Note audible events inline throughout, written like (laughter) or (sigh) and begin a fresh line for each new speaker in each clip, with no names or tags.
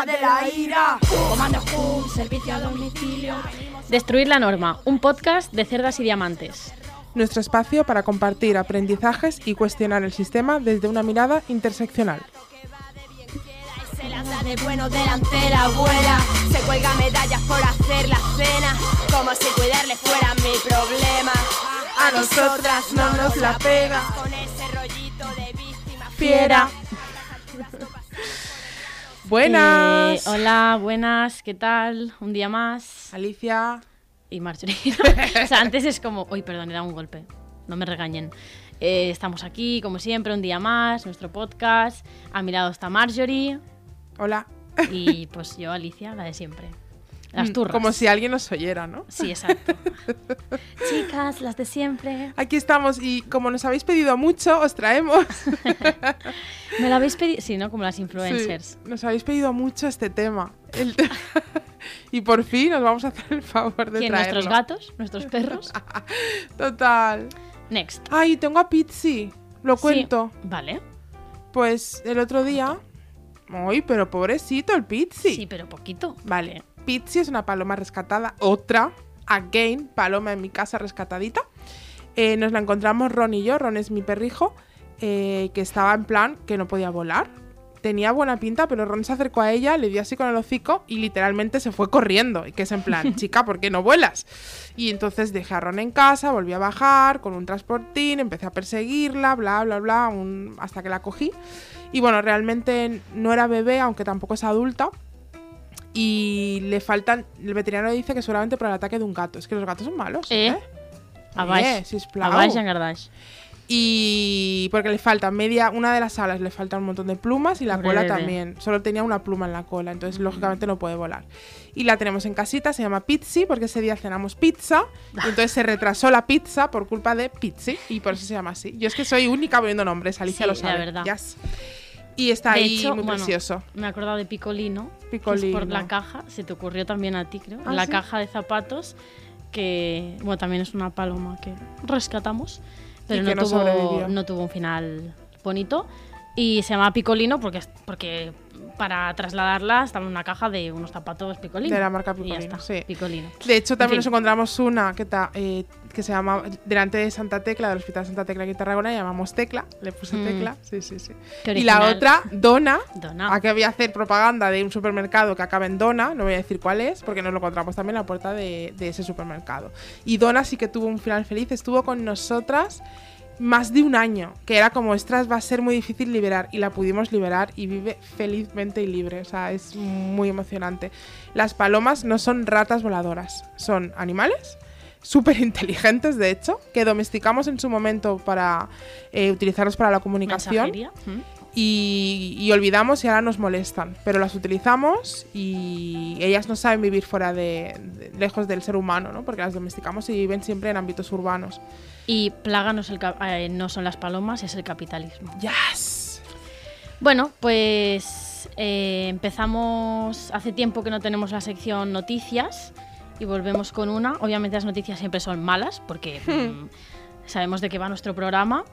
Hija de la ira. Comando Hum, servicio a domicilio.
Destruir la norma, un podcast de cerdas y diamantes.
Nuestro espacio para compartir aprendizajes y cuestionar el sistema desde una mirada interseccional.
De bueno delante la abuela. Se cuelga medallas por hacer la cena. Como si cuidarle fuera mi problema.
A nosotras no nos la pega.
Con ese rollito de víctima
Fiera. Buenas.
Eh, hola, buenas, ¿qué tal? Un día más.
Alicia.
Y Marjorie. (laughs) o sea, antes es como, uy, perdón, he dado un golpe. No me regañen. Eh, estamos aquí, como siempre, un día más, nuestro podcast. A mi lado está Marjorie
Hola.
y pues yo, Alicia, la de siempre. Las turras.
Mm, Como si alguien nos oyera, ¿no?
Sí, exacto. (laughs) Chicas, las de siempre.
Aquí estamos y como nos habéis pedido mucho, os traemos. (laughs)
Me la habéis pedido. Sí, ¿no? Como las influencers.
Sí, nos habéis pedido mucho este tema. El te- (laughs) y por fin nos vamos a hacer el favor de
¿Quién?
traerlo.
¿Nuestros gatos? ¿Nuestros perros?
Total.
Next.
Ay, tengo a Pizzi. Lo
Sí.
cuento.
Vale.
Pues el otro día. Ay, pero pobrecito el Pizzi.
Sí, pero poquito.
Vale. Pizzi es una paloma rescatada. Otra. Again, paloma en mi casa rescatadita. Eh, nos la encontramos Ron y yo. Ron es mi perrijo. eh, que estaba en plan que no podía volar. Tenía buena pinta, pero Ron se acercó a ella, le dio así con el hocico y literalmente se fue corriendo. Y que es en plan, (laughs) chica, ¿por qué no vuelas? Y entonces dejé a Ron en casa, volví a bajar con un transportín, empecé a perseguirla, bla, bla, bla, un- hasta que la cogí. Y bueno, realmente no era bebé, aunque tampoco es adulta. Y le faltan. El veterinario dice que seguramente por el ataque de un gato. Es que los gatos son malos.
Eh,
¿eh?
A baix.
Eh, sisplau.
A baix en Gardaix.
Y porque le falta media, una de las alas le falta un montón de plumas y la
Pobre
cola
bebé.
también. Solo tenía una pluma en la cola, entonces lógicamente no puede volar. Y la tenemos en casita, se llama Pizzi, porque ese día cenamos pizza. Y entonces se retrasó la pizza por culpa de Pizzi, y por eso se llama así. Yo es que soy única poniendo nombres, Alicia
Sí,
lo
la
sabe.
verdad.
Yes. Y está
De
ahí
hecho,
muy
bueno,
precioso.
Me he acordado de Picolino.
Picolino.
por la caja. Se te ocurrió también a ti, creo.
¿Ah,
la
sí?
caja de zapatos. Que, bueno, también es una paloma que rescatamos. Pero no,
no
tuvo,
sobrevivió.
no tuvo un final bonito. Y se llama Picolino porque, porque para trasladarla en una caja de unos zapatos Picolino.
De la marca
Y ya
Picolino,
está,
sí.
Picolino.
De hecho, también nos encontramos una que, ta- eh, que se llama delante de Santa Tecla, del Hospital Santa Tecla aquí en Tarragona, la llamamos Tecla, le puse
Mm.
Tecla, sí, sí, sí. Y la otra, Dona,
Dona.
a que voy a hacer propaganda de un supermercado que acaba en Dona, no voy a decir cuál es, porque nos lo encontramos también en la puerta de, de ese supermercado. Y Dona sí que tuvo un final feliz, estuvo con nosotras más de un año, que era como, ostras, va a ser muy difícil liberar, y la pudimos liberar y vive felizmente y libre, o sea, es muy emocionante. Las palomas no son ratas voladoras, son animales súper inteligentes, de hecho, que domesticamos en su momento para eh, utilizarlos para la comunicación. Y, y olvidamos y ahora nos molestan. Pero las utilizamos y ellas no saben vivir fuera de, de- lejos del ser humano, ¿no? Porque las domesticamos y viven siempre en ámbitos urbanos.
Y plaga no, es el eh, no son las palomas, es el capitalismo.
¡Yes!
Bueno, pues eh, empezamos hace tiempo que no tenemos la sección noticias y volvemos con una. Obviamente las noticias siempre son malas porque (laughs) mm, sabemos de qué va nuestro programa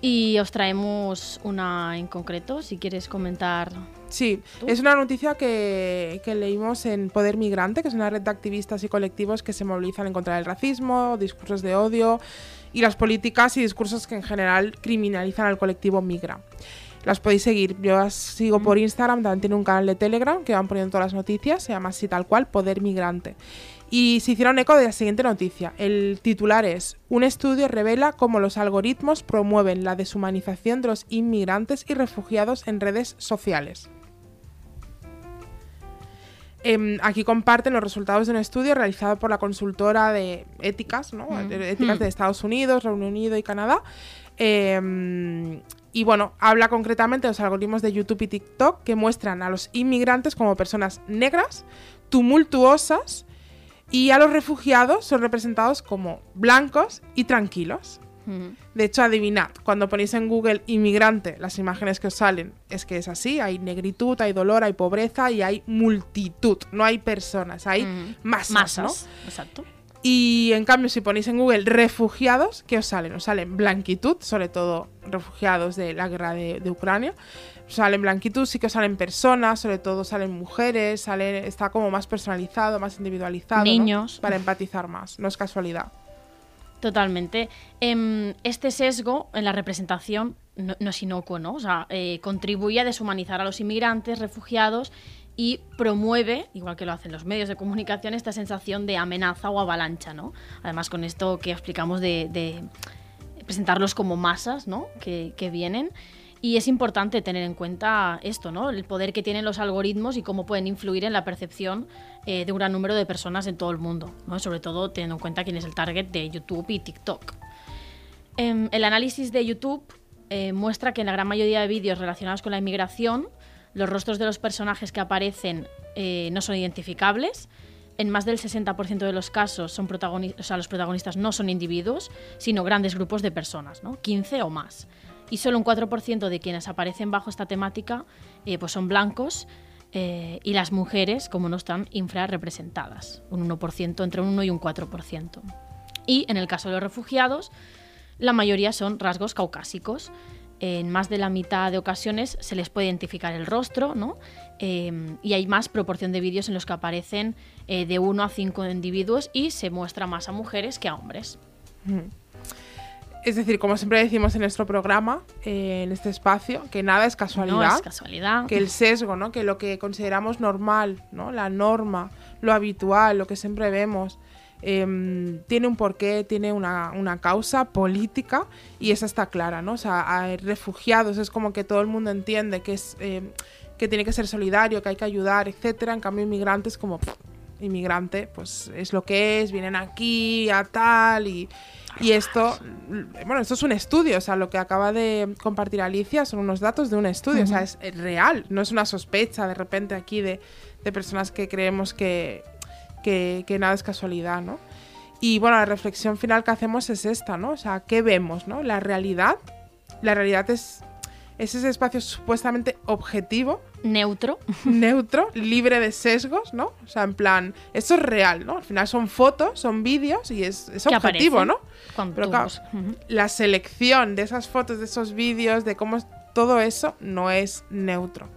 y os traemos una en concreto, si quieres comentar.
Sí,
¿Tú?
es una noticia que, que leímos en Poder Migrante, que es una red de activistas y colectivos que se movilizan en contra del racismo, discursos de odio y las políticas y discursos que en general criminalizan al colectivo migra. Las podéis seguir. Yo las sigo por Instagram, también tiene un canal de Telegram que van poniendo todas las noticias, se llama así tal cual, Poder Migrante. Y se hicieron eco de la siguiente noticia. El titular es, un estudio revela cómo los algoritmos promueven la deshumanización de los inmigrantes y refugiados en redes sociales. Em, aquí comparten los resultados de un estudio realizado por la consultora de éticas, ¿no?
Mm.
De éticas de Estados Unidos, Reino Unido y Canadá, Eh, y bueno, habla concretamente de los algoritmos de YouTube y TikTok que muestran a los inmigrantes como personas negras, tumultuosas, y a los refugiados son representados como blancos y tranquilos. De hecho, adivinad, cuando ponéis en Google inmigrante, las imágenes que os salen es que es así, hay negritud, hay dolor, hay pobreza y hay multitud, no hay personas, hay masas,
Masas.
¿no?
Exacto.
Y en cambio, si ponéis en Google refugiados, ¿qué os salen? Os salen blanquitud, sobre todo refugiados de la guerra de, de Ucrania. Os salen blanquitud, sí que os salen personas, sobre todo salen mujeres, sale, está como más personalizado, más individualizado. ¿no?
Niños.
Para empatizar más, no es casualidad.
Totalmente. Em, este sesgo en la representación no, no es inocuo, ¿no? O sea, eh, contribuye a deshumanizar a los inmigrantes, refugiados y promueve, igual que lo hacen los medios de comunicación, esta sensación de amenaza o avalancha, ¿no? Además, con esto que explicamos de, presentarlos como masas, ¿no? Que, que vienen. Y es importante tener en cuenta esto, ¿no? El poder que tienen los algoritmos y cómo pueden influir en la percepción eh, de un gran número de personas en todo el mundo, ¿no? Sobre todo teniendo en cuenta quién es el target de YouTube y TikTok. Em, el análisis de YouTube eh, muestra que en la gran mayoría de vídeos relacionados con la inmigración, los rostros de los personajes que aparecen eh, no son identificables. En más del 60% de los casos, los protagonistas no son individuos, sino grandes grupos de personas, ¿no? 15 o más. Y solo un 4% de quienes aparecen bajo esta temática eh, pues son blancos eh, y las mujeres, como no están, infrarrepresentadas. Un 1%, entre un 1 y un 4%. Y en el caso de los refugiados, la mayoría son rasgos caucásicos. En más de la mitad de ocasiones se les puede identificar el rostro, ¿no? Eh, y hay más proporción de vídeos en los que aparecen eh, de 1 a 5 individuos y se muestra más a mujeres que a hombres.
Es decir, como siempre decimos en nuestro programa, eh, en este espacio, que nada es casualidad.
No es casualidad.
que el sesgo, ¿no? Que lo que consideramos normal, ¿no? La norma, lo habitual, lo que siempre vemos, em, tiene un porqué, tiene una, una causa política y esa está clara, ¿no? O sea, hay refugiados, es como que todo el mundo entiende que es em, que tiene que ser solidario, que hay que ayudar, etcétera. En cambio, inmigrantes como pff, inmigrante, pues es lo que es, vienen aquí a tal y y esto, bueno, esto es un estudio, o sea, lo que acaba de compartir Alicia son unos datos de un estudio, o sea, es, es real, no es una sospecha de repente aquí de, de personas que creemos que, que, que nada es casualidad, ¿no? Y bueno, la reflexión final que hacemos es esta, ¿no? O sea, ¿qué vemos, no? La realidad, la realidad es, es ese espacio supuestamente objetivo,
Neutro. (laughs)
neutro, libre de sesgos, ¿no? O sea, en plan, esto es real, ¿no? Al final son fotos, son vídeos y es, objetivo, ¿no? Pero claro, la selección de esas fotos, de esos vídeos, de cómo es- todo eso no es neutro.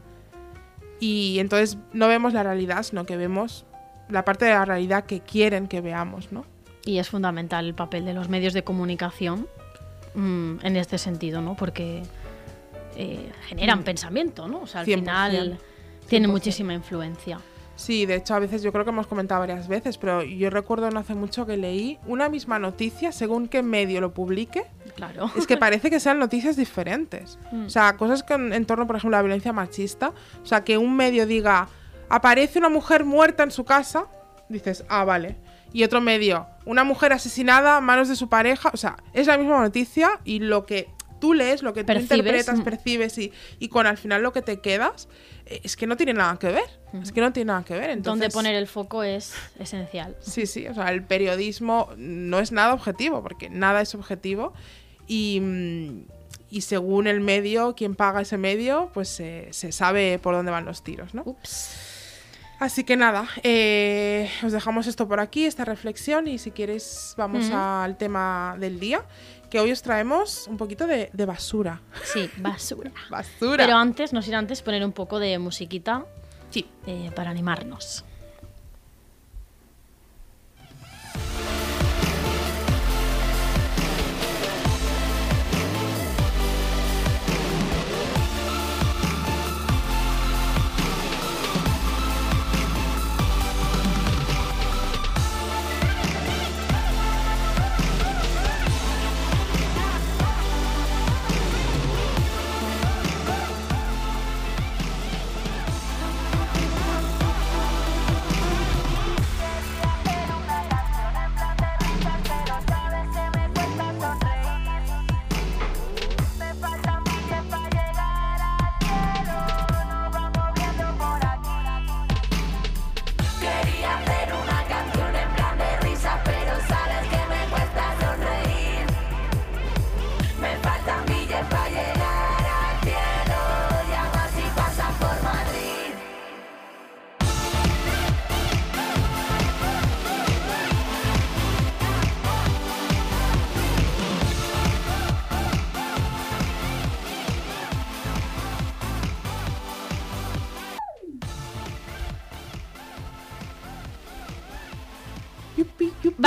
Y entonces no vemos la realidad, sino que vemos la parte de la realidad que quieren que veamos, ¿no?
Y es fundamental el papel de los medios de comunicación mm, en este sentido, ¿no? Porque eh, generan
Mm.
pensamiento, ¿no? O sea, al
100%,
final tiene
100%.
muchísima influencia.
Sí, de hecho a veces yo creo que hemos comentado varias veces, pero yo recuerdo no hace mucho que leí una misma noticia, según qué medio lo publique,
Claro.
es que parece que sean noticias diferentes.
Mm.
O sea, cosas que en, en torno, por ejemplo, a la violencia machista. O sea, que un medio diga, aparece una mujer muerta en su casa, dices, ah, vale. Y otro medio, una mujer asesinada a manos de su pareja. O sea, es la misma noticia y lo que tú lees, lo que tú
Percibes,
interpretas,
mm.
percibes y, y con al final lo que te quedas, eh, es que no tiene nada que ver. Es que no tiene nada que ver. Entonces,
Donde poner el foco es esencial.
Sí, sí, o sea, el periodismo no es nada objetivo, porque nada es objetivo. Y, mm, y según el medio, quien paga ese medio, pues se- se sabe por dónde van los tiros, ¿no?
Ups.
Así que nada, eh, os dejamos esto por aquí, esta reflexión, y si quieres vamos al tema del día, que hoy os traemos un poquito de, de basura.
Sí, basura. (laughs)
Basura.
Pero antes, no sin antes poner un poco de musiquita
Sí.
eh, para animarnos.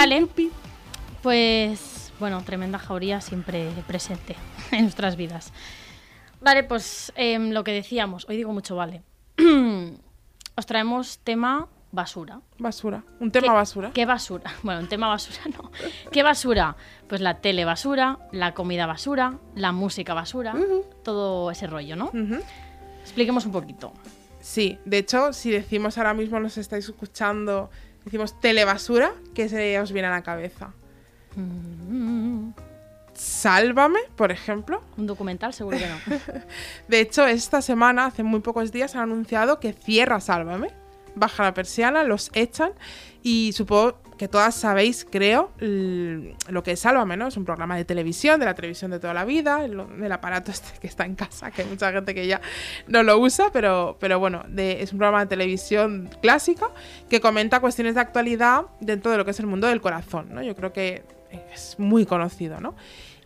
Vale. Pues bueno, tremenda jauría siempre presente (laughs) en nuestras vidas. Vale, pues em, lo que decíamos, hoy digo mucho vale. (clears throat) Os traemos tema basura.
Basura. Un tema
¿Qué-
basura.
¿Qué basura? (laughs) Bueno, un tema basura no. ¿Qué basura? Pues la tele basura, la comida basura, la música basura, todo ese rollo, ¿no? Expliquemos un poquito.
Sí, de hecho, si decimos ahora mismo, nos estáis escuchando, decimos telebasura, ¿qué se os viene a la cabeza?
Mm,
Sálvame, por ejemplo.
Un documental, seguro que no. (laughs)
De hecho, esta semana, hace muy pocos días, han anunciado que cierra Sálvame. Baja la persiana, los echan y supongo que todas sabéis, creo, lo que es Sálvame, ¿no? Es un programa de televisión, de la televisión de toda la vida, el, aparato este que está en casa, que hay mucha gente que ya no lo usa, pero, pero bueno, es un programa de televisión clásica que comenta cuestiones de actualidad dentro de lo que es el mundo del corazón, ¿no? Yo creo que es muy conocido, ¿no?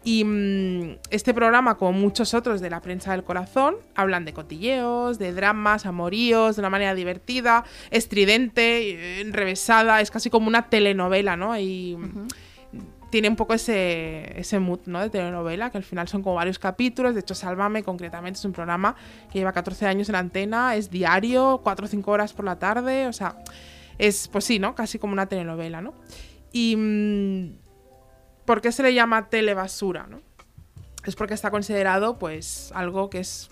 Y mm, este programa, como muchos otros de la prensa del corazón, hablan de cotilleos, de dramas, amoríos, de una manera divertida, estridente, eh, enrevesada, es casi como una telenovela, ¿no? Y mm, tiene un poco ese, ese mood, ¿no? De telenovela, que al final son como varios capítulos. De hecho, Sálvame, concretamente, es un programa que lleva 14 años en la antena, es diario, 4 o 5 horas por la tarde, o sea, es, pues sí, ¿no? Casi como una telenovela, ¿no? Y... mm, ¿Por qué se le llama telebasura? ¿no? Es porque está considerado pues algo que es,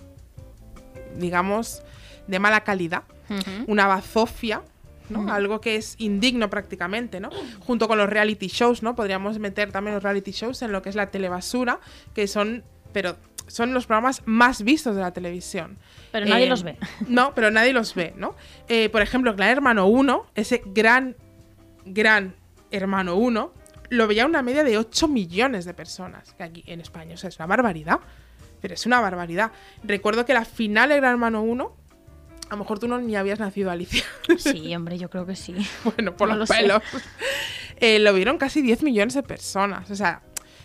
digamos, de mala calidad, una bazofia, ¿no? Algo que es indigno prácticamente, ¿no? Junto con los reality shows, ¿no? Podríamos meter también los reality shows en lo que es la telebasura, que son, pero son los programas más vistos de la televisión.
Pero nadie
Eh,
los ve.
No, pero nadie los ve, ¿no? Eh, por ejemplo, Gran Hermano 1, ese gran, gran Hermano 1, lo veía una media de 8 millones de personas que aquí en España. O sea, es una barbaridad. Pero es una barbaridad. Recuerdo que la final de Gran Hermano 1, a lo mejor tú no ni habías nacido, Alicia. (laughs)
Sí, hombre, yo creo que sí.
bueno, por
No
los
lo
pelos. Eh, lo vieron casi 10 millones de personas. O sea,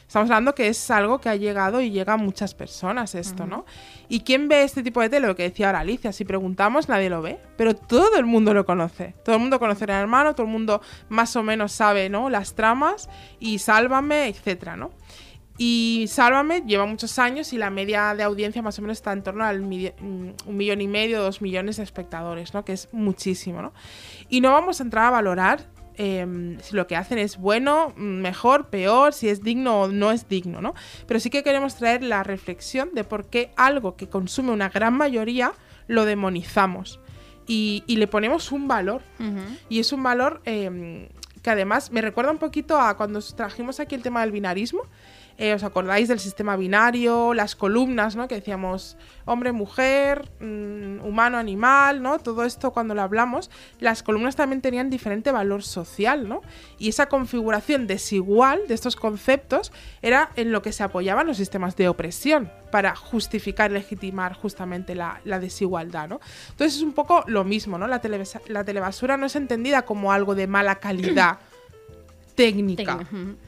estamos hablando que es algo que ha llegado y llega a muchas personas esto, ¿no? ¿Y quién ve este tipo de tele? Lo que decía ahora Alicia, si preguntamos nadie lo ve, pero todo el mundo lo conoce. Todo el mundo conoce a Gran Hermano, todo el mundo más o menos sabe, ¿no? Las tramas y Sálvame, etcétera, ¿no? Y Sálvame lleva muchos años y la media de audiencia más o menos está en torno al mm, un millón y medio, dos millones de espectadores, ¿no? Que es muchísimo, ¿no? Y no vamos a entrar a valorar em, si lo que hacen es bueno, mejor, peor, si es digno o no es digno, ¿no? Pero sí que queremos traer la reflexión de por qué algo que consume una gran mayoría lo demonizamos y, y le ponemos un valor. Y es un valor eh, que además me recuerda un poquito a cuando os trajimos aquí el tema del binarismo. Eh, ¿Os acordáis del sistema binario, las columnas, ¿no? Que decíamos hombre, mujer, mm, humano, animal, ¿no? Todo esto cuando lo hablamos, las columnas también tenían diferente valor social, ¿no? Y esa configuración desigual de estos conceptos era en lo que se apoyaban los sistemas de opresión para justificar, legitimar justamente la, la desigualdad, ¿no? Entonces es un poco lo mismo, ¿no? La, televisa- la telebasura no es entendida como algo de mala calidad (clears throat) técnica.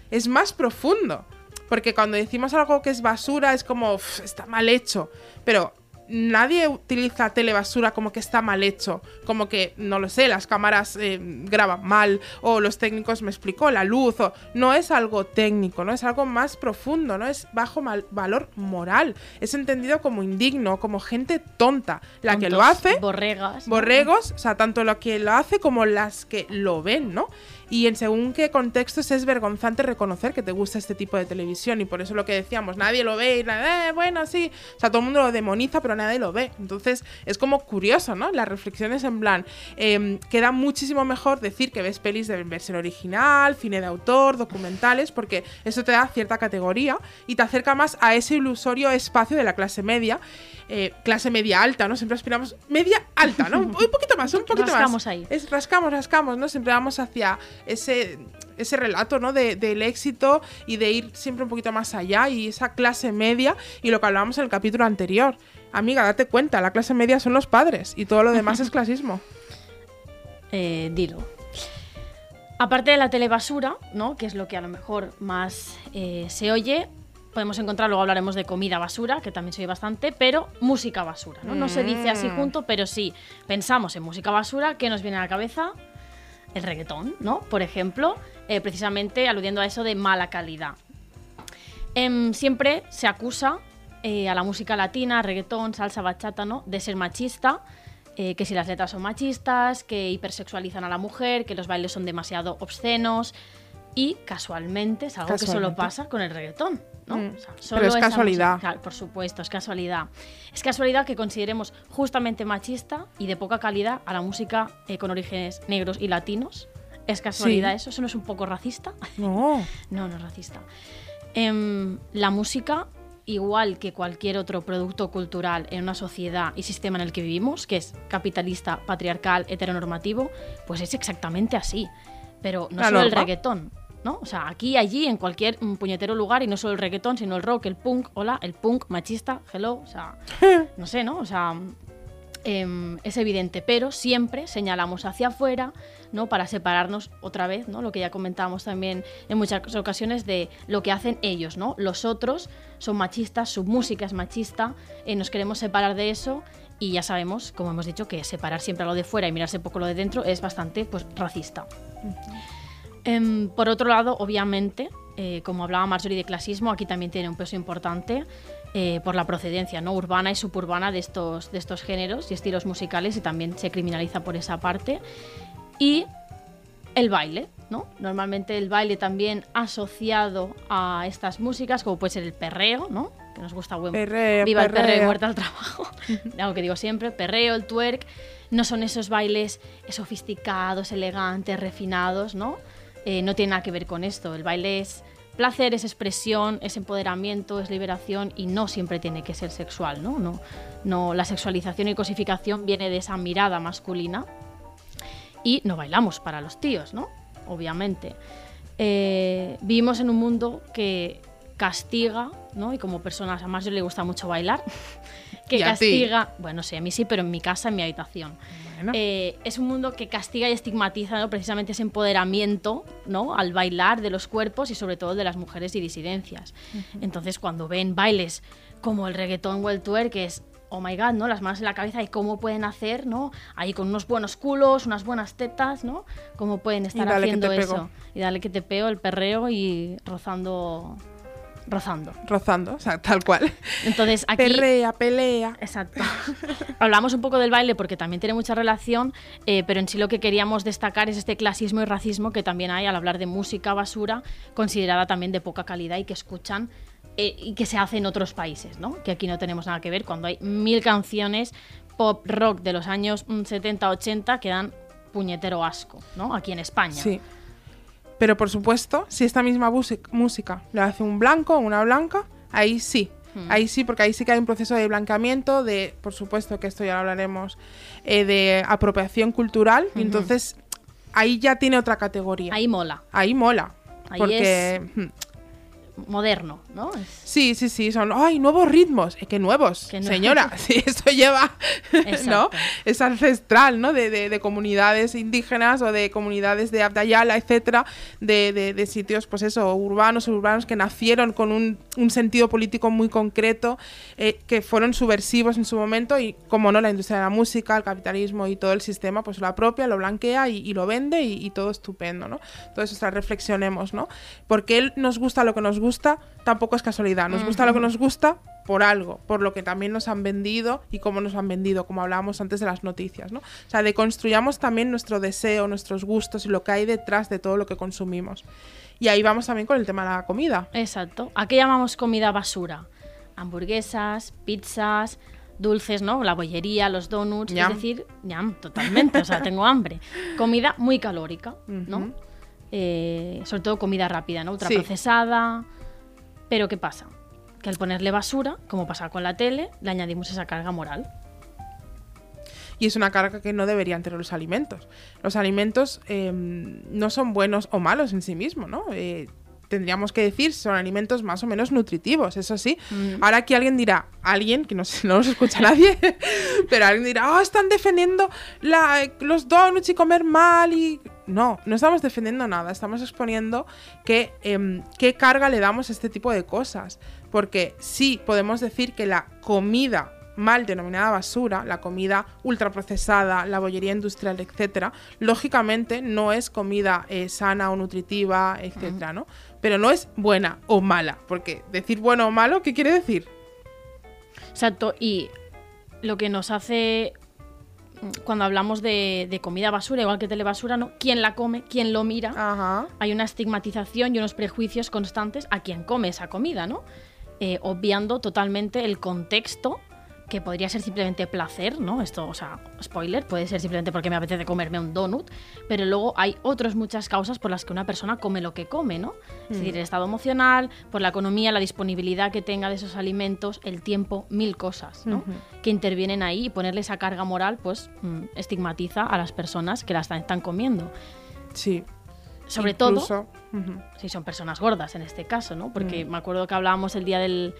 Es más profundo. Porque cuando decimos algo que es basura es como, "Uf, está mal hecho. Pero nadie utiliza telebasura como que está mal hecho. Como que, no lo sé, las cámaras eh, graban mal. O los técnicos me explicó la luz. O, no es algo técnico, ¿no? Es algo más profundo, ¿no? Es bajo mal- valor moral. Es entendido como indigno, como gente tonta. La que lo
Tontos,
hace
Borregas. ¿no?
borregos, o sea, tanto lo que lo hace como las que lo ven, ¿no? Y en según qué contextos es vergonzante reconocer que te gusta este tipo de televisión y por eso lo que decíamos, nadie lo ve y nada, eh, bueno, sí, o sea, todo el mundo lo demoniza pero nadie lo ve. Entonces es como curioso, ¿no? Las reflexiones en plan, eh, queda muchísimo mejor decir que ves pelis de versión original, cine de autor, documentales, porque eso te da cierta categoría y te acerca más a ese ilusorio espacio de la clase media, eh, clase media alta, ¿no? Siempre aspiramos media alta, ¿no? Un poquito más, un poquito
Rascamos
más.
ahí.
Es rascamos, rascamos, ¿no? Siempre vamos hacia ese, ese relato, ¿no? De- del éxito y de ir siempre un poquito más allá y esa clase media y lo que hablábamos en el capítulo anterior. Amiga, date cuenta, la clase media son los padres y todo lo demás es (laughs) clasismo.
Eh, dilo. Aparte de la telebasura, ¿no? Que es lo que a lo mejor más eh, se oye, podemos encontrar, luego hablaremos de comida basura, que también se oye bastante, pero música basura, ¿no? No se dice así
Mm.
junto, pero sí, pensamos en música basura, ¿qué nos viene a la cabeza? el reggaetón, ¿no? Por ejemplo, eh, precisamente aludiendo a eso de mala calidad. Em, siempre se acusa eh, a la música latina, reggaetón, salsa, bachata, ¿no? De ser machista, eh, que si las letras son machistas, que hipersexualizan a la mujer, que los bailes son demasiado obscenos. Y casualmente es algo que solo pasa con el reggaetón. ¿No?
Mm.
O sea,
Pero es casualidad.
música- Claro, por supuesto, es casualidad. Es casualidad que consideremos justamente machista y de poca calidad a la música eh, con orígenes negros y latinos. ¿Es casualidad
Sí.
eso? ¿Eso no es un poco racista? (laughs)
No.
No, no es racista. Em, la música, igual que cualquier otro producto cultural en una sociedad y sistema en el que vivimos, que es capitalista, patriarcal, heteronormativo, pues es exactamente así. Pero no
La
solo el reggaetón, ¿no? O sea, aquí, allí, en cualquier mm, puñetero lugar, y no solo el reggaetón, sino el rock, el punk, hola, el punk machista, hello, o sea, (laughs) no sé, ¿no? O sea, em, es evidente, pero siempre señalamos hacia afuera, ¿no? Para separarnos otra vez, ¿no? Lo que ya comentábamos también en muchas ocasiones de lo que hacen ellos, ¿no? Los otros son machistas, su música es machista, eh, nos queremos separar de eso y ya sabemos, como hemos dicho, que separar siempre lo de fuera y mirarse poco lo de dentro es bastante, pues, racista. Em, por otro lado, obviamente, eh, como hablaba Marjorie de clasismo, aquí también tiene un peso importante eh, por la procedencia ¿no? urbana y suburbana de estos, de estos géneros y estilos musicales y también se criminaliza por esa parte. Y el baile, ¿no? Normalmente el baile también asociado a estas músicas, como puede ser el perreo, ¿no? Que nos gusta buen
Perreo,
Viva el perreo y
perreo.
muerta al trabajo. (laughs) Algo que digo siempre, perreo, el twerk, no son esos bailes sofisticados, elegantes, refinados, ¿no? Eh, no tiene nada que ver con esto. El baile es placer, es expresión, es empoderamiento, es liberación y no siempre tiene que ser sexual, ¿no? No, no la sexualización y cosificación viene de esa mirada masculina y no bailamos para los tíos, ¿no? Obviamente. Eh, vivimos en un mundo que castiga, ¿no? Y como personas, a más yo le gusta mucho bailar, (laughs) que castiga, bueno, sí, a mí sí, pero en mi casa, en mi habitación.
Bueno.
Eh, es un mundo que castiga y estigmatiza ¿no? precisamente ese empoderamiento ¿no? al bailar de los cuerpos y sobre todo de las mujeres y disidencias. Entonces cuando ven bailes como el reggaetón o el twerk, que es, oh my god, ¿no? las manos en la cabeza y cómo pueden hacer, ¿no? ahí con unos buenos culos, unas buenas tetas, ¿no? cómo pueden estar haciendo
pego.
eso. Y dale que te peo el perreo y rozando, rozando.
Rozando, o sea, tal cual.
Entonces aquí...
Perrea, pelea.
Exacto. (laughs) Hablamos un poco del baile porque también tiene mucha relación, eh, pero en sí lo que queríamos destacar es este clasismo y racismo que también hay al hablar de música basura, considerada también de poca calidad y que escuchan eh, y que se hace en otros países, ¿no? Que aquí no tenemos nada que ver cuando hay mil canciones pop rock de los años mm, 70, 80 que dan puñetero asco, ¿no? Aquí en España.
Sí. Pero por supuesto, si esta misma música lo hace un blanco o una blanca, ahí sí.
Hmm.
Ahí sí, porque ahí sí que hay un proceso de blanqueamiento, de, por supuesto, que esto ya lo hablaremos, eh, de apropiación cultural. Y entonces, ahí ya tiene otra categoría.
Ahí mola,
Ahí mola.
Ahí
porque. hmm,
moderno, ¿no? Es-
Sí, sí, sí, son, ¡ay, nuevos ritmos! Eh, ¡Qué nuevos!
Qué nuevos.
Señora, (laughs) sí, esto lleva, ¿no? Es ancestral, ¿no? De, de- de comunidades indígenas o de comunidades de Abdayala, etcétera, de, de- de sitios, pues eso, urbanos, urbanos que nacieron con un, un sentido político muy concreto, eh, que fueron subversivos en su momento y, como no, la industria de la música, el capitalismo y todo el sistema, pues lo apropia, lo blanquea y, y lo vende y, y todo estupendo, ¿no? Entonces, o sea, reflexionemos, ¿no? Porque él nos gusta lo que nos gusta, tampoco es casualidad, nos gusta lo que nos gusta por algo, por lo que también nos han vendido y cómo nos han vendido, como hablábamos antes de las noticias, ¿no? O sea, deconstruyamos también nuestro deseo, nuestros gustos y lo que hay detrás de todo lo que consumimos. Y ahí vamos también con el tema de la comida.
Exacto. ¿A qué llamamos comida basura? Hamburguesas, pizzas, dulces, ¿no? La bollería, los donuts, es decir, ñam, totalmente, o sea, (laughs) tengo hambre. Comida muy calórica, ¿no? Eh, sobre todo comida rápida, ¿no? Ultraprocesada. Pero ¿qué pasa? Que al ponerle basura, como pasa con la tele, le añadimos esa carga moral.
Y es una carga que no deberían tener los alimentos. Los alimentos eh, no son buenos o malos en sí mismos, ¿no? Eh, tendríamos que decir son alimentos más o menos nutritivos, eso sí. Ahora aquí alguien dirá, alguien, que no, (laughs) no nos escucha nadie, (laughs) pero alguien dirá, oh, están defendiendo la- los donuts y comer mal y... No, no estamos defendiendo nada, estamos exponiendo que, em, qué carga le damos a este tipo de cosas. Porque sí podemos decir que la comida mal denominada basura, la comida ultraprocesada, la bollería industrial, etcétera, lógicamente no es comida eh, sana o nutritiva, etcétera, ¿no? Pero no es buena o mala, porque decir bueno o malo, ¿qué quiere decir?
Exacto, y lo que nos hace mm, cuando hablamos de, de comida basura, igual que telebasura, ¿no? ¿Quién la come? ¿Quién lo mira?
Ajá.
Hay una estigmatización y unos prejuicios constantes a quien come esa comida, ¿no? Eh, obviando totalmente el contexto que podría ser simplemente placer, ¿no? Esto, o sea, spoiler, puede ser simplemente porque me apetece comerme un donut, pero luego hay otras muchas causas por las que una persona come lo que come, ¿no? Es decir, el estado emocional, por la economía, la disponibilidad que tenga de esos alimentos, el tiempo, mil cosas, ¿no? Que intervienen ahí y ponerle esa carga moral, pues mm, estigmatiza a las personas que la están, están comiendo.
Sí.
Sobre todo si son personas gordas en este caso, ¿no? Porque
Mm.
me acuerdo que hablábamos el día del,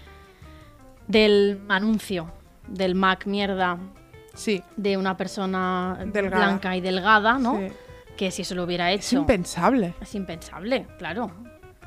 del anuncio del Mac mierda
Sí.
de una persona
Delgada.
blanca y delgada, ¿no?
sí.
Que si eso lo hubiera
Es
hecho
impensable.
es impensable, claro.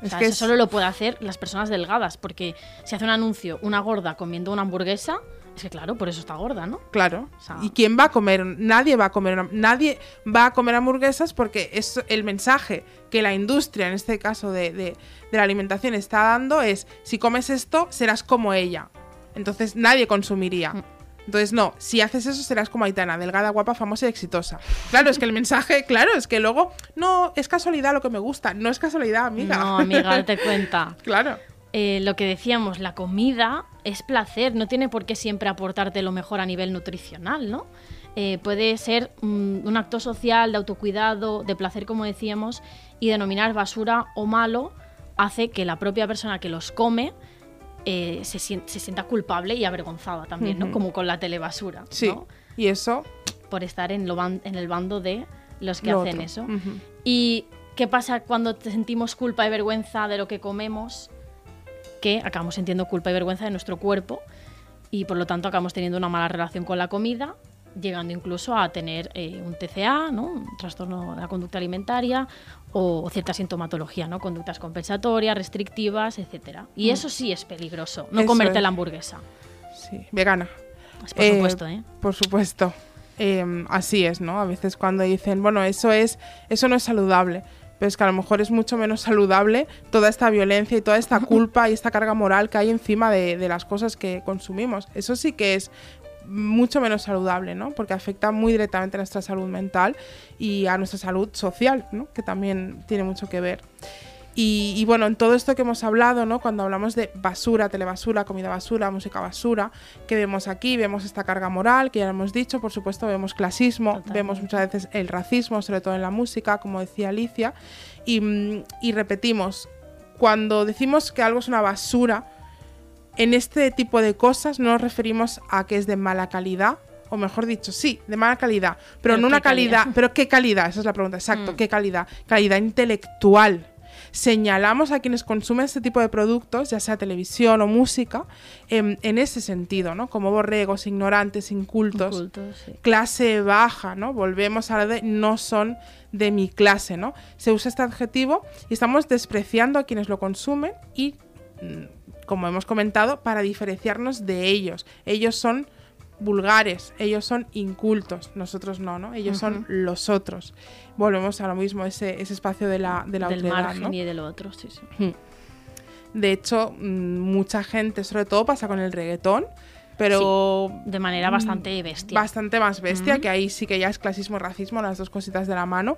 O
Es
sea,
que
eso
es-
solo lo puede hacer las personas delgadas, porque si hace un anuncio una gorda comiendo una hamburguesa, es que claro, por eso está gorda, ¿no?
Claro.
O sea-
¿Y quién va a comer? Nadie va a comer, una- nadie va a comer hamburguesas porque es el mensaje que la industria, en este caso de, de- de la alimentación, está dando es si comes esto serás como ella. Entonces nadie consumiría.
Mm.
Entonces no, si haces eso serás como Aitana, delgada, guapa, famosa y exitosa. Claro, es que el mensaje, (laughs) claro, es que luego no es casualidad lo que me gusta, no es casualidad, amiga.
No, amiga, date (laughs) cuenta.
claro.
Eh, lo que decíamos, la comida es placer, no tiene por qué siempre aportarte lo mejor a nivel nutricional, ¿no? Eh, puede ser mm, un acto social de autocuidado, de placer, como decíamos, y denominar basura o malo hace que la propia persona que los come eh, se, sien- se sienta culpable y avergonzada también, ¿no? Como con la telebasura,
Sí.
¿no?
Y eso
Por estar en, lo ban- en el bando de los que
lo
hacen
otro.
eso. ¿Y qué pasa cuando sentimos culpa y vergüenza de lo que comemos? Que acabamos sintiendo culpa y vergüenza de nuestro cuerpo y por lo tanto acabamos teniendo una mala relación con la comida, llegando incluso a tener eh, un TCA, ¿no? un trastorno de la conducta alimentaria o cierta sintomatología, ¿no? conductas compensatorias, restrictivas, etcétera. Y eso sí es peligroso, no
Eso
comerte
es.
la hamburguesa.
Sí, vegana.
Pues por
Eh,
supuesto, ¿eh?
Por supuesto. Eh, así es, ¿no? A veces cuando dicen, bueno, eso es, eso no es saludable. Pero es que a lo mejor es mucho menos saludable toda esta violencia y toda esta (laughs) culpa y esta carga moral que hay encima de, de las cosas que consumimos. Eso sí que es mucho menos saludable, ¿no? Porque afecta muy directamente a nuestra salud mental y a nuestra salud social, ¿no? Que también tiene mucho que ver. Y, y bueno, en todo esto que hemos hablado, ¿no? Cuando hablamos de basura, telebasura, comida basura, música basura, que vemos aquí, vemos esta carga moral, que ya lo hemos dicho, por supuesto, vemos clasismo,
Totalmente.
vemos muchas veces el racismo, sobre todo en la música, como decía Alicia, y, mm, y repetimos, cuando decimos que algo es una basura, en este tipo de cosas no nos referimos a que es de mala calidad, o mejor dicho, sí, de mala calidad, pero,
Pero ¿qué
una calidad,
calidad?
pero ¿qué calidad? Esa es la pregunta, exacto,
Mm.
¿qué calidad? Calidad intelectual. Señalamos a quienes consumen este tipo de productos, ya sea televisión o música, em, en ese sentido, ¿no? Como borregos, ignorantes, incultos
Incultos, sí.
clase baja, ¿no? Volvemos a la de no son de mi clase, ¿no? Se usa este adjetivo y estamos despreciando a quienes lo consumen y, mm, como hemos comentado, para diferenciarnos de ellos. Ellos son vulgares, ellos son incultos, nosotros no, ¿no? Ellos son los otros. Volvemos a lo mismo, ese, ese espacio de la, de la
Del
otredad,
margen
¿no?
y del otro, sí, sí.
De hecho, mm, mucha gente, sobre todo pasa con el reggaetón, pero
De manera
Mm,
bastante bestia.
Bastante más bestia, que ahí sí que ya es clasismo racismo, las dos cositas de la mano,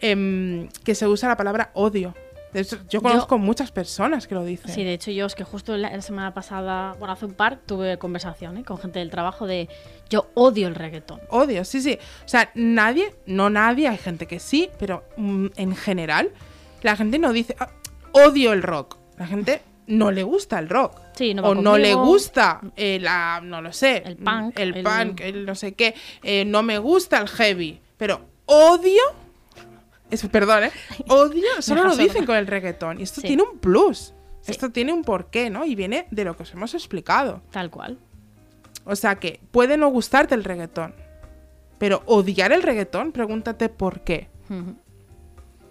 em, que se usa la palabra odio. De hecho, yo conozco muchas personas que lo dicen.
Sí, de hecho yo es que justo la, la semana pasada, bueno, hace un par, tuve conversación ¿eh? con gente del trabajo de yo odio el reggaetón.
Odio, sí, sí. O sea, nadie, no nadie, hay gente que sí, pero mm, en general, la gente no dice "Ah, odio el rock. La gente no le gusta el rock.
Sí, no
o no le
conmigo.
gusta eh, la, no lo sé,
El punk,
el,
el-
punk, el no sé qué, eh, no me gusta el heavy, pero odio, perdón, ¿eh? odio, (laughs) solo lo dicen con el reggaetón y esto
Sí.
tiene un plus,
Sí.
esto tiene un porqué, ¿no? Y viene de lo que os hemos explicado.
Tal cual.
O sea que puede no gustarte el reggaetón, pero odiar el reggaetón, pregúntate por qué.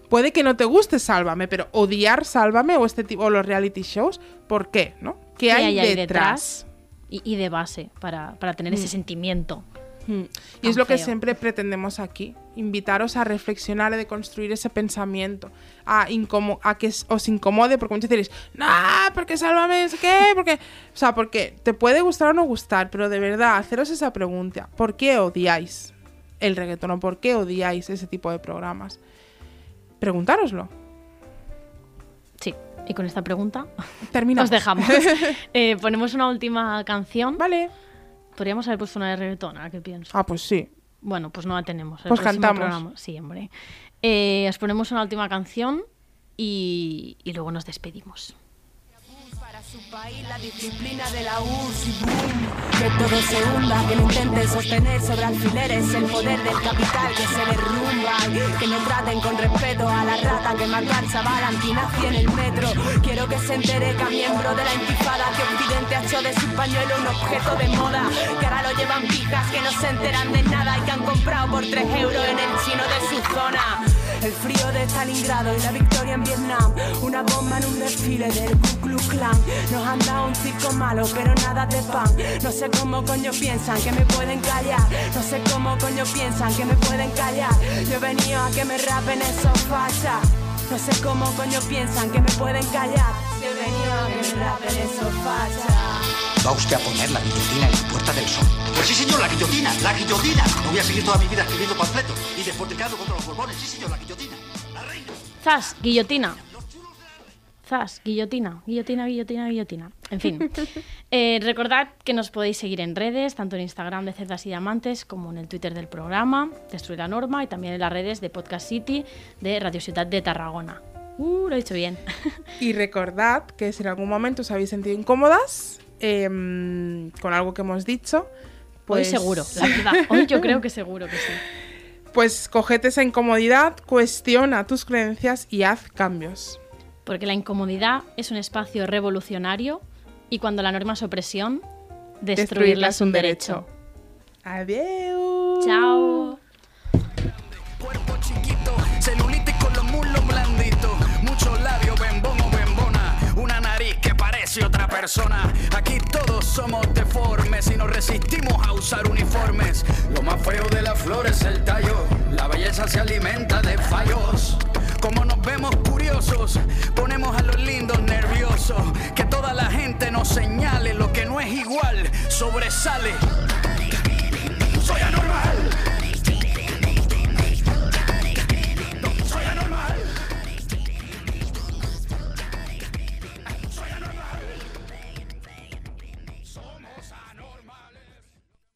Puede que no te guste Sálvame, pero odiar Sálvame o este tipo o los reality shows, ¿por qué? ¿No? ¿Qué, hay,
hay
detrás?
y, y de base para, para tener ese sentimiento.
Mm. Y
Tan
es lo que siempre pretendemos aquí, invitaros a reflexionar, a deconstruir ese pensamiento, a, a que os incomode, porque muchos diréis, no, porque sálvame, es que, porque, o sea, porque te puede gustar o no gustar, pero de verdad, haceros esa pregunta, ¿por qué odiáis el reggaetón o por qué odiáis ese tipo de programas? Preguntároslo.
Sí, y con esta pregunta
Terminamos. (laughs)
os dejamos. (laughs) Eh, ponemos una última canción.
Vale.
Podríamos haber puesto una de reggaetón, ¿a qué pienso?
Ah, pues sí.
Bueno, pues no la tenemos. el
Pues cantamos.
programa- Sí, hombre. Eh, os ponemos una última canción y, y luego nos despedimos.
Su país la disciplina de la boom, que todo se hunda, que no intenten sostener sobre alfileres el poder del capital que se derrumba, que no traten con respeto a la rata que mató al chaval antinazi en el metro. Quiero que se entere que a miembro de la intifada que Occidente ha hecho de su pañuelo un objeto de moda, que ahora lo llevan pijas que no se enteran de nada y que han comprado por 3 euros en el chino de su zona. El frío de Stalingrado y la victoria en Vietnam. Una bomba en un desfile del Ku Klux Klan. Nos han dado un circo malo, pero nada de pan. No sé cómo coño piensan que me pueden callar. No sé cómo coño piensan que me pueden callar. Yo he venido a que me rapen esos fachas. No sé cómo coño piensan que me pueden callar. Yo he venido a que me rapen esos fachas.
Va usted a poner la guillotina en la Puerta del Sol. Pues sí, señor, la guillotina, la guillotina. No voy a seguir toda mi vida escribiendo panfletos y despotricando contra los borbones. Sí, señor, la guillotina. La reina.
¡Zas! Guillotina. ¡Zas! Guillotina. Guillotina, guillotina, guillotina. En fin. (laughs) Eh, recordad que nos podéis seguir en redes, tanto en Instagram de Cerdas y Diamantes como en el Twitter del programa, Destruir la Norma, y también en las redes de Podcast City de Radio Ciudad de Tarragona. Uh, lo he dicho bien.
Y recordad que si en algún momento os habéis sentido incómodas em, con algo que hemos dicho, pues
Hoy seguro, la (laughs) verdad. Hoy yo creo que seguro que sí.
Pues cogete esa incomodidad, cuestiona tus creencias y haz cambios.
Porque la incomodidad es un espacio revolucionario y cuando la norma es opresión, destruirla es un derecho.
Adiós.
Chao.
Aquí todos somos deformes y nos resistimos a usar uniformes. Lo más feo de la flor es el tallo, la belleza se alimenta de fallos. Como nos vemos curiosos, ponemos a los lindos nerviosos. Que toda la gente nos señale lo que no es igual, sobresale.